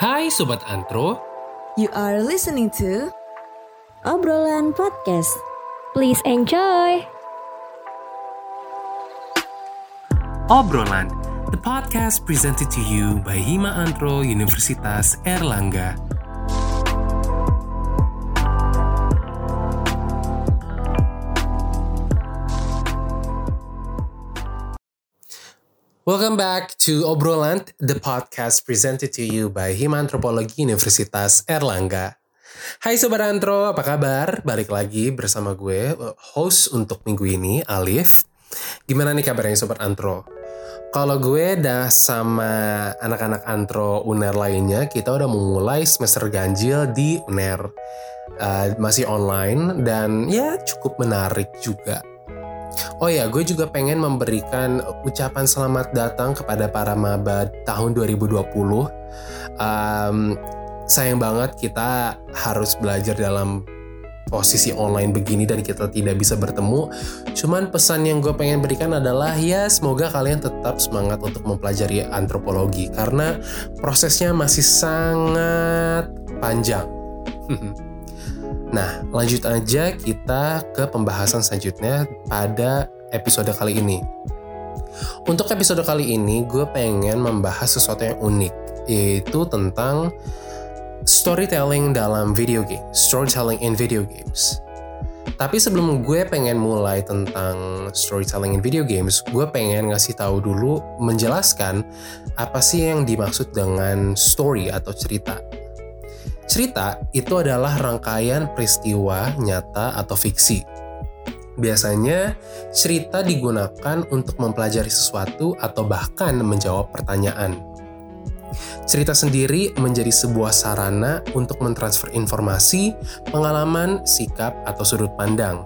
Hai Sobat Antro, You are listening to Obrolan Podcast. Please enjoy. Obrolan, the podcast presented to you by Hima Antro Universitas Erlangga. Welcome back to Obrolan, the podcast presented to you by Hima Antropologi Universitas Erlangga. Hai Sobat Antro, apa kabar? Balik lagi bersama gue, host untuk minggu ini, Alif. Gimana nih kabarnya Sobat Antro? Kalau gue dah sama anak-anak Antro UNER lainnya, kita udah memulai semester ganjil di UNER. Uh, masih online dan ya cukup menarik juga. Oh ya, gue juga pengen memberikan ucapan selamat datang kepada para maba tahun 2020. Um, sayang banget kita harus belajar dalam posisi online begini dan kita tidak bisa bertemu. Cuman pesan yang gue pengen berikan adalah ya semoga kalian tetap semangat untuk mempelajari antropologi karena prosesnya masih sangat panjang. Nah, lanjut aja kita ke pembahasan selanjutnya pada episode kali ini. Untuk episode kali ini, gue pengen membahas sesuatu yang unik, yaitu tentang storytelling dalam video game, storytelling in video games. Tapi sebelum gue pengen mulai tentang storytelling in video games, gue pengen ngasih tahu dulu menjelaskan apa sih yang dimaksud dengan story atau cerita. Cerita itu adalah rangkaian peristiwa nyata atau fiksi. Biasanya, cerita digunakan untuk mempelajari sesuatu atau bahkan menjawab pertanyaan. Cerita sendiri menjadi sebuah sarana untuk mentransfer informasi, pengalaman, sikap, atau sudut pandang.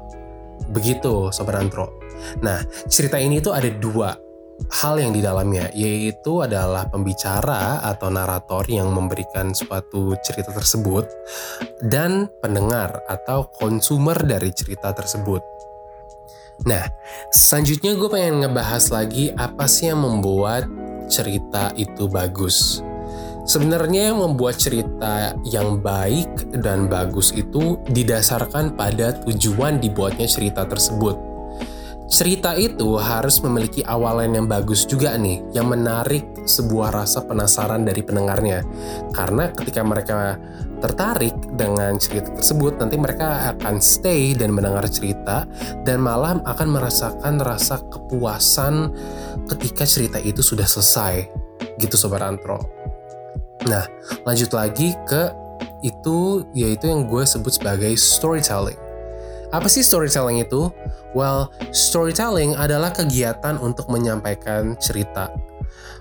Begitu, Sobat Antro. Nah, cerita ini tuh ada dua, hal yang di dalamnya, yaitu adalah pembicara atau narator yang memberikan suatu cerita tersebut, dan pendengar atau konsumer dari cerita tersebut. Nah, selanjutnya gue pengen ngebahas lagi apa sih yang membuat cerita itu bagus. Sebenarnya yang membuat cerita yang baik dan bagus itu didasarkan pada tujuan dibuatnya cerita tersebut cerita itu harus memiliki awalan yang bagus juga nih, yang menarik sebuah rasa penasaran dari pendengarnya. Karena ketika mereka tertarik dengan cerita tersebut, nanti mereka akan stay dan mendengar cerita dan malah akan merasakan rasa kepuasan ketika cerita itu sudah selesai. Gitu Sobat Antro. Nah, lanjut lagi ke itu yaitu yang gue sebut sebagai storytelling. Apa sih storytelling itu? Well, storytelling adalah kegiatan untuk menyampaikan cerita.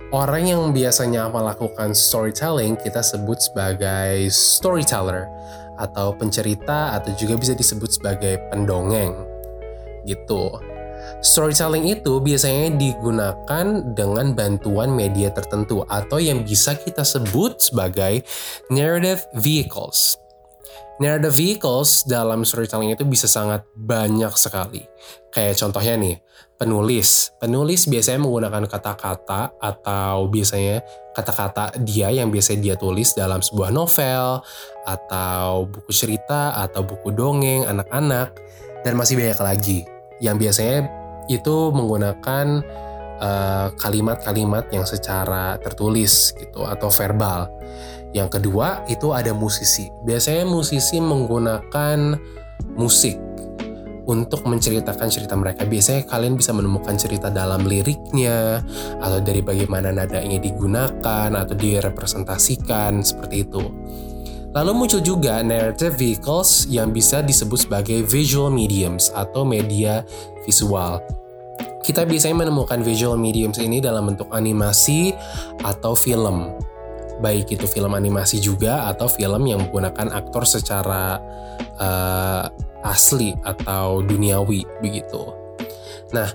Orang yang biasanya melakukan storytelling kita sebut sebagai storyteller atau pencerita atau juga bisa disebut sebagai pendongeng. Gitu. Storytelling itu biasanya digunakan dengan bantuan media tertentu atau yang bisa kita sebut sebagai narrative vehicles. Narrative vehicles dalam storytelling itu bisa sangat banyak sekali. Kayak contohnya nih, penulis. Penulis biasanya menggunakan kata-kata atau biasanya kata-kata dia yang biasa dia tulis dalam sebuah novel atau buku cerita atau buku dongeng anak-anak dan masih banyak lagi yang biasanya itu menggunakan eh, kalimat-kalimat uh, yang secara tertulis gitu atau verbal. Yang kedua itu ada musisi. Biasanya musisi menggunakan musik untuk menceritakan cerita mereka. Biasanya kalian bisa menemukan cerita dalam liriknya atau dari bagaimana nadanya digunakan atau direpresentasikan seperti itu. Lalu muncul juga narrative vehicles yang bisa disebut sebagai visual mediums atau media visual. Kita biasanya menemukan visual mediums ini dalam bentuk animasi atau film baik itu film animasi juga atau film yang menggunakan aktor secara uh, asli atau duniawi begitu. Nah,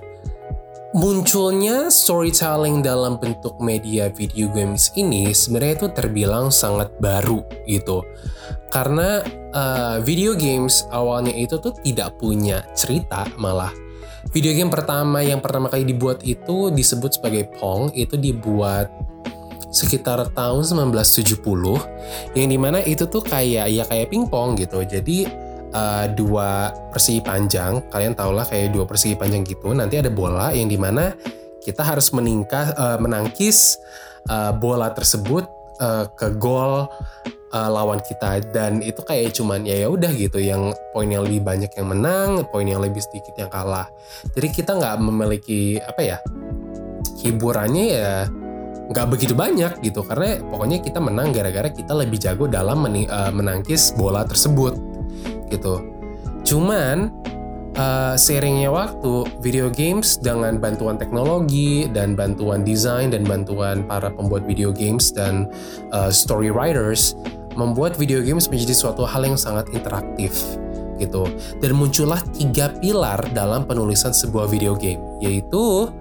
munculnya storytelling dalam bentuk media video games ini sebenarnya itu terbilang sangat baru gitu. Karena uh, video games awalnya itu tuh tidak punya cerita malah. Video game pertama yang pertama kali dibuat itu disebut sebagai Pong, itu dibuat sekitar tahun 1970 yang di mana itu tuh kayak ya kayak pingpong gitu. Jadi uh, dua persegi panjang kalian tau lah kayak dua persegi panjang gitu. Nanti ada bola yang di mana kita harus meningkah uh, menangkis uh, bola tersebut uh, ke gol uh, lawan kita. Dan itu kayak cuman ya ya udah gitu yang poin yang lebih banyak yang menang poin yang lebih sedikit yang kalah. Jadi kita nggak memiliki apa ya hiburannya ya nggak begitu banyak gitu karena pokoknya kita menang gara-gara kita lebih jago dalam uh, menangkis bola tersebut gitu. Cuman uh, seiringnya waktu video games dengan bantuan teknologi dan bantuan desain dan bantuan para pembuat video games dan uh, story writers membuat video games menjadi suatu hal yang sangat interaktif gitu. Dan muncullah tiga pilar dalam penulisan sebuah video game yaitu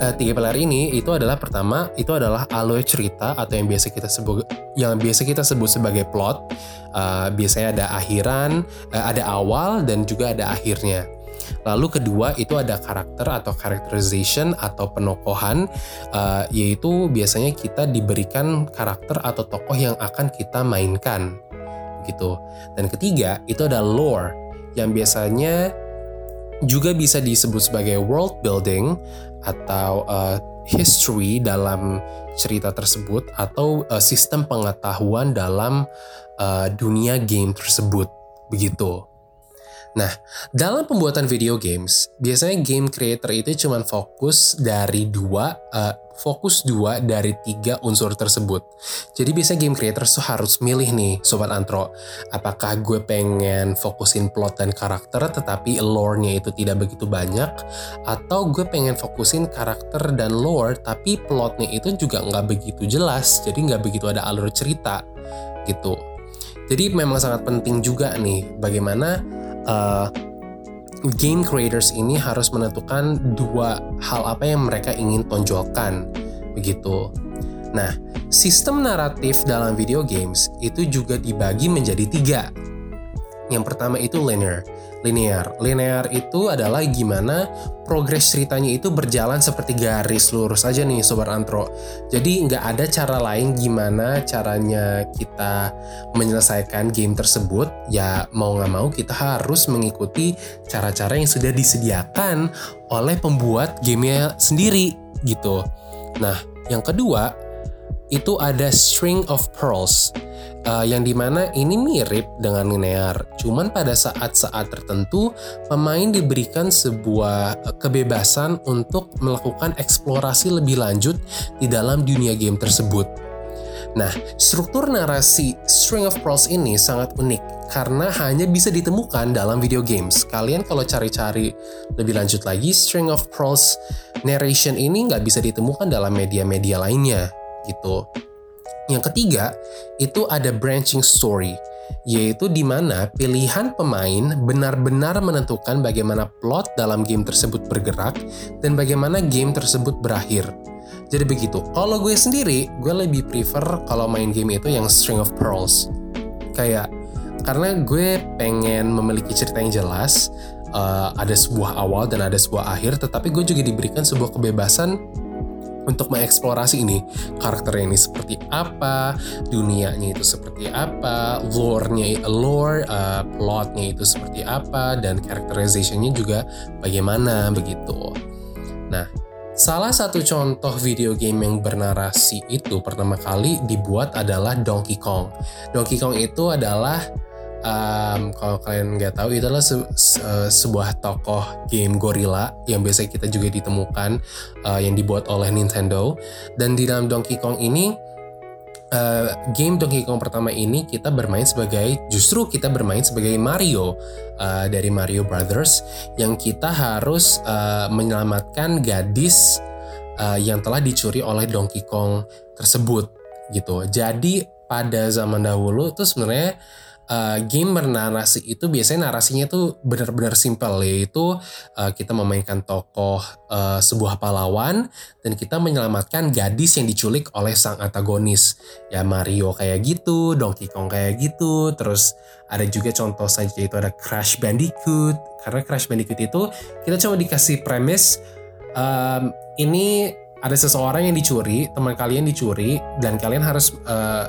uh, tiga pilar ini itu adalah pertama itu adalah alur cerita atau yang biasa kita sebut yang biasa kita sebut sebagai plot. Uh, biasanya ada akhiran, uh, ada awal dan juga ada akhirnya. Lalu kedua itu ada karakter atau characterization atau penokohan, uh, yaitu biasanya kita diberikan karakter atau tokoh yang akan kita mainkan, gitu. Dan ketiga itu ada lore, yang biasanya juga bisa disebut sebagai world building atau uh, history dalam cerita tersebut atau uh, sistem pengetahuan dalam uh, dunia game tersebut begitu. Nah, dalam pembuatan video games, biasanya game creator itu cuma fokus dari dua, uh, fokus dua dari tiga unsur tersebut. Jadi biasanya game creator tuh harus milih nih, Sobat Antro. Apakah gue pengen fokusin plot dan karakter tetapi lore-nya itu tidak begitu banyak? Atau gue pengen fokusin karakter dan lore tapi plotnya itu juga nggak begitu jelas, jadi nggak begitu ada alur cerita gitu. Jadi memang sangat penting juga nih bagaimana uh, game creators ini harus menentukan dua hal apa yang mereka ingin tonjolkan begitu. Nah, sistem naratif dalam video games itu juga dibagi menjadi tiga. Yang pertama itu linear linear. Linear itu adalah gimana progres ceritanya itu berjalan seperti garis lurus aja nih Sobat Antro. Jadi nggak ada cara lain gimana caranya kita menyelesaikan game tersebut. Ya mau nggak mau kita harus mengikuti cara-cara yang sudah disediakan oleh pembuat gamenya sendiri gitu. Nah yang kedua itu ada string of pearls uh, yang di mana ini mirip dengan linear. Cuman pada saat-saat tertentu pemain diberikan sebuah eh, kebebasan untuk melakukan eksplorasi lebih lanjut di dalam dunia game tersebut. Nah, struktur narasi String of Pearls ini sangat unik karena hanya bisa ditemukan dalam video games. Kalian kalau cari-cari lebih lanjut lagi, String of Pearls narration ini nggak bisa ditemukan dalam media-media lainnya gitu. Yang ketiga, itu ada branching story, yaitu di mana pilihan pemain benar-benar menentukan bagaimana plot dalam game tersebut bergerak dan bagaimana game tersebut berakhir. Jadi begitu. Kalau gue sendiri, gue lebih prefer kalau main game itu yang String of Pearls. Kayak karena gue pengen memiliki cerita yang jelas, uh, ada sebuah awal dan ada sebuah akhir, tetapi gue juga diberikan sebuah kebebasan untuk mengeksplorasi ini karakternya ini seperti apa, dunianya itu seperti apa, lore-nya lore, uh, plotnya itu seperti apa dan characterization-nya juga bagaimana begitu. Nah, Salah satu contoh video game yang bernarasi itu pertama kali dibuat adalah Donkey Kong. Donkey Kong itu adalah um, kalau kalian nggak tahu itu adalah se se sebuah tokoh game gorilla yang biasa kita juga ditemukan uh, yang dibuat oleh Nintendo dan di dalam Donkey Kong ini uh, game Donkey Kong pertama ini kita bermain sebagai justru kita bermain sebagai Mario uh, dari Mario Brothers yang kita harus uh, menyelamatkan gadis uh, yang telah dicuri oleh Donkey Kong tersebut gitu. Jadi pada zaman dahulu tuh sebenarnya uh, game bernarasi itu biasanya narasinya tuh benar-benar simpel yaitu uh, kita memainkan tokoh uh, sebuah pahlawan dan kita menyelamatkan gadis yang diculik oleh sang antagonis. Ya Mario kayak gitu Donkey Kong kayak gitu terus ada juga contoh saja yaitu ada Crash Bandicoot. Karena Crash Bandicoot itu kita cuma dikasih premis um, ini ada seseorang yang dicuri, teman kalian dicuri, dan kalian harus uh,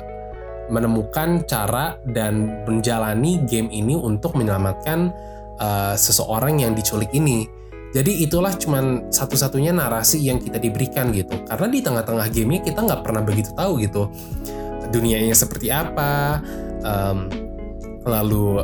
menemukan cara dan menjalani game ini untuk menyelamatkan uh, seseorang yang diculik ini. Jadi itulah cuman satu-satunya narasi yang kita diberikan gitu. Karena di tengah-tengah gamenya kita nggak pernah begitu tahu gitu dunianya seperti apa, um, lalu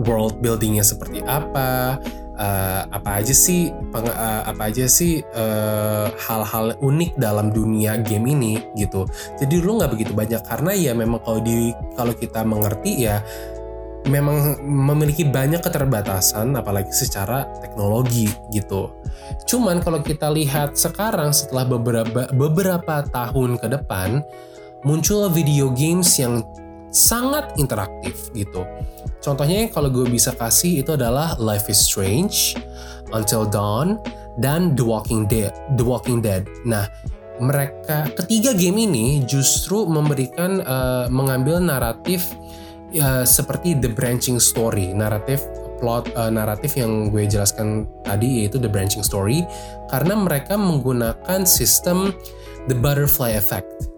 world buildingnya seperti apa, uh, apa aja sih peng, uh, apa aja sih eh, hal-hal unik dalam dunia game ini gitu. Jadi dulu nggak begitu banyak karena ya memang kalau di kalau kita mengerti ya memang memiliki banyak keterbatasan apalagi secara teknologi gitu. Cuman kalau kita lihat sekarang setelah beberapa beberapa tahun ke depan muncul video games yang sangat interaktif gitu. Contohnya kalau gue bisa kasih itu adalah Life is Strange, Until Dawn, dan The Walking Dead. The Walking Dead. Nah, mereka ketiga game ini justru memberikan uh, mengambil naratif uh, seperti the branching story, naratif plot uh, naratif yang gue jelaskan tadi yaitu the branching story karena mereka menggunakan sistem the butterfly effect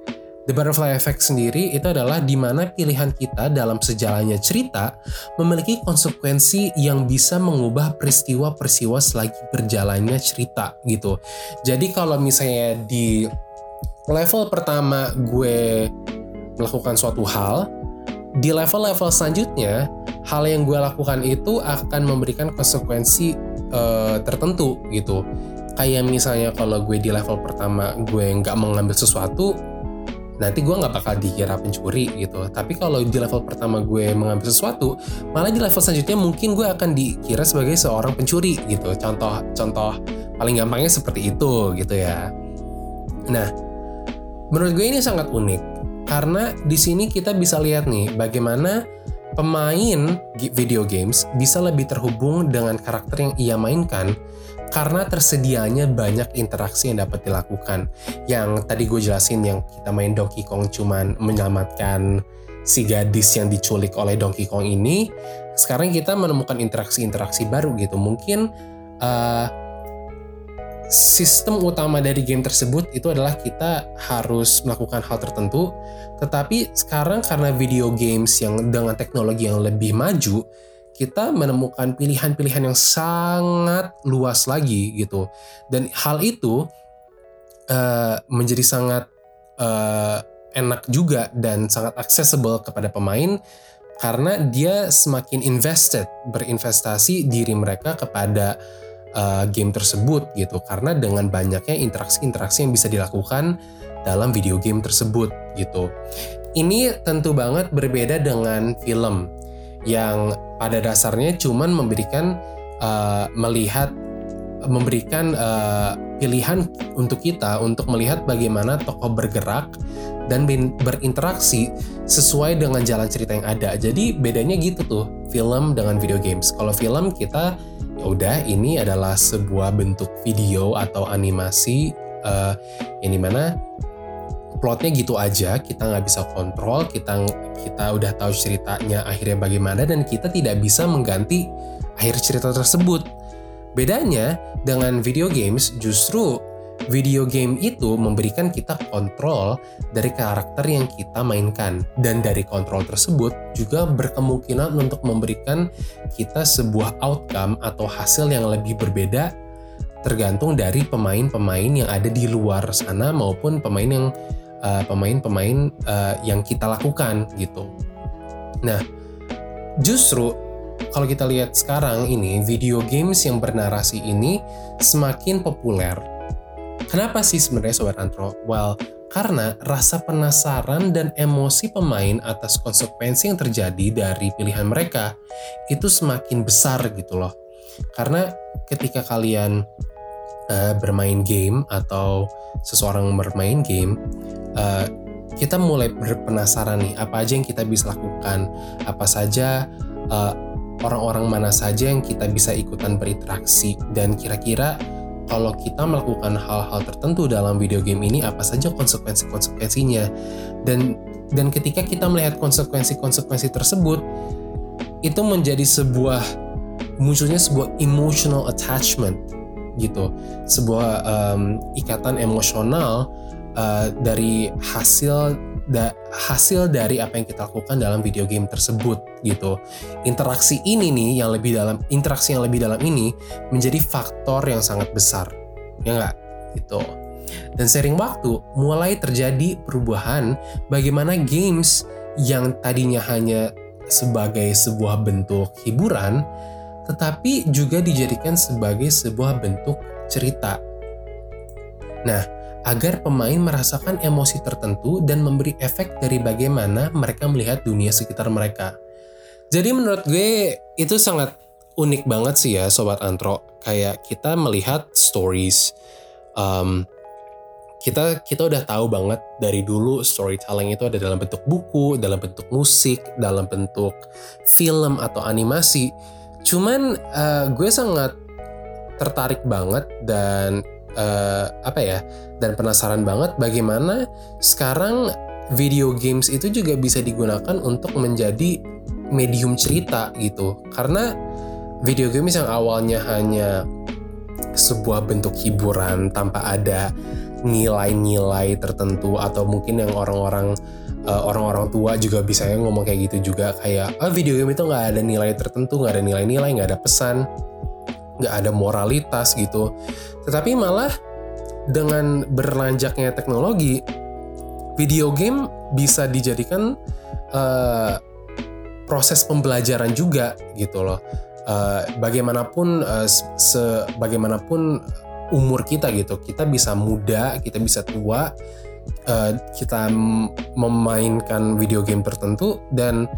The butterfly effect sendiri itu adalah di mana pilihan kita dalam sejalannya cerita memiliki konsekuensi yang bisa mengubah peristiwa-peristiwa selagi berjalannya cerita gitu. Jadi kalau misalnya di level pertama gue melakukan suatu hal, di level-level selanjutnya hal yang gue lakukan itu akan memberikan konsekuensi uh, tertentu gitu. Kayak misalnya kalau gue di level pertama gue nggak mengambil sesuatu, nanti gue nggak bakal dikira pencuri gitu. Tapi kalau di level pertama gue mengambil sesuatu malah di level selanjutnya mungkin gue akan dikira sebagai seorang pencuri gitu. Contoh contoh paling gampangnya seperti itu gitu ya. Nah menurut gue ini sangat unik. Karena di sini kita bisa lihat nih bagaimana pemain video games bisa lebih terhubung dengan karakter yang ia mainkan karena tersedianya banyak interaksi yang dapat dilakukan. Yang tadi gue jelasin yang kita main Donkey Kong cuman menyelamatkan si gadis yang diculik oleh Donkey Kong ini, sekarang kita menemukan interaksi-interaksi baru gitu. Mungkin uh, sistem utama dari game tersebut itu adalah kita harus melakukan hal tertentu, tetapi sekarang karena video games yang dengan teknologi yang lebih maju, kita menemukan pilihan-pilihan yang sangat luas lagi gitu. Dan hal itu uh, menjadi sangat uh, enak juga dan sangat accessible kepada pemain karena dia semakin invested berinvestasi diri mereka kepada uh, game tersebut gitu. Karena dengan banyaknya interaksi-interaksi yang bisa dilakukan dalam video game tersebut gitu. Ini tentu banget berbeda dengan film yang pada dasarnya cuman memberikan uh, melihat memberikan uh, pilihan untuk kita untuk melihat bagaimana tokoh bergerak dan berinteraksi sesuai dengan jalan cerita yang ada. Jadi bedanya gitu tuh film dengan video games. Kalau film kita ya udah ini adalah sebuah bentuk video atau animasi uh, yang di mana plotnya gitu aja kita nggak bisa kontrol kita kita udah tahu ceritanya akhirnya bagaimana dan kita tidak bisa mengganti akhir cerita tersebut. Bedanya dengan video games justru video game itu memberikan kita kontrol dari karakter yang kita mainkan. Dan dari kontrol tersebut juga berkemungkinan untuk memberikan kita sebuah outcome atau hasil yang lebih berbeda tergantung dari pemain-pemain yang ada di luar sana maupun pemain yang Eh, pemain-pemain uh, uh, yang kita lakukan gitu. Nah, justru kalau kita lihat sekarang ini video games yang bernarasi ini semakin populer. Kenapa sih sebenarnya sobat Antro? Well, karena rasa penasaran dan emosi pemain atas konsekuensi yang terjadi dari pilihan mereka itu semakin besar gitu loh. Karena ketika kalian uh, bermain game atau seseorang bermain game, uh, kita mulai berpenasaran nih apa aja yang kita bisa lakukan, apa saja eh, orang-orang mana saja yang kita bisa ikutan berinteraksi? Dan kira-kira kalau kita melakukan hal-hal tertentu dalam video game ini apa saja konsekuensi-konsekuensinya? Dan dan ketika kita melihat konsekuensi-konsekuensi tersebut itu menjadi sebuah munculnya sebuah emotional attachment gitu. Sebuah um, ikatan emosional uh, dari hasil da, hasil dari apa yang kita lakukan dalam video game tersebut gitu. Interaksi ini nih yang lebih dalam interaksi yang lebih dalam ini menjadi faktor yang sangat besar ya nggak? Gitu. Dan sering waktu mulai terjadi perubahan bagaimana games yang tadinya hanya sebagai sebuah bentuk hiburan, tetapi juga dijadikan sebagai sebuah bentuk cerita. Nah, agar pemain merasakan emosi tertentu dan memberi efek dari bagaimana mereka melihat dunia sekitar mereka. Jadi menurut gue itu sangat unik banget sih ya Sobat Antro. Kayak kita melihat stories, um, kita kita udah tahu banget dari dulu storytelling itu ada dalam bentuk buku, dalam bentuk musik, dalam bentuk film atau animasi. Cuman uh, gue sangat tertarik banget dan uh, apa ya dan penasaran banget bagaimana sekarang video games itu juga bisa digunakan untuk menjadi medium cerita gitu. Karena video games yang awalnya hanya sebuah bentuk hiburan tanpa ada nilai-nilai tertentu atau mungkin yang orang-orang uh, orang-orang tua juga bisa ya ngomong kayak gitu juga. Kayak oh, video game itu nggak ada nilai tertentu nggak ada nilai-nilai nggak ada pesan nggak ada moralitas gitu. Tetapi malah dengan berlanjaknya teknologi video game bisa dijadikan uh, proses pembelajaran juga gitu loh. Uh, bagaimanapun uh, se bagaimanapun umur kita gitu kita bisa muda kita bisa tua uh, kita memainkan video game tertentu dan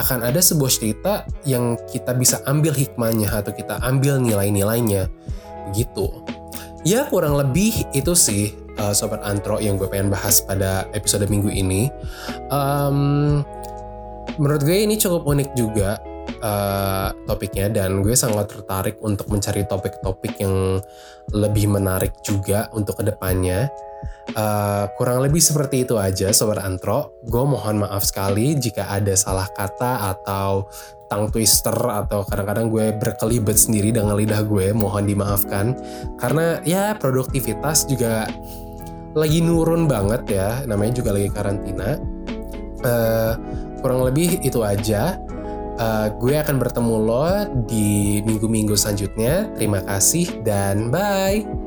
akan ada sebuah cerita yang kita bisa ambil hikmahnya atau kita ambil nilai-nilainya. Gitu. Ya kurang lebih itu sih uh, sobat antro yang gue pengen bahas pada episode minggu ini. Um, menurut gue ini cukup unik juga uh, topiknya dan gue sangat tertarik untuk mencari topik-topik yang lebih menarik juga untuk ke depannya. Uh, kurang lebih seperti itu aja Sobat Antro. Gue mohon maaf sekali jika ada salah kata atau tang twister atau kadang-kadang gue berkelibet sendiri dengan lidah gue. Mohon dimaafkan. Karena ya produktivitas juga lagi nurun banget ya. Namanya juga lagi karantina. Uh, kurang lebih itu aja. Uh, gue akan bertemu lo di minggu-minggu selanjutnya. Terima kasih dan bye.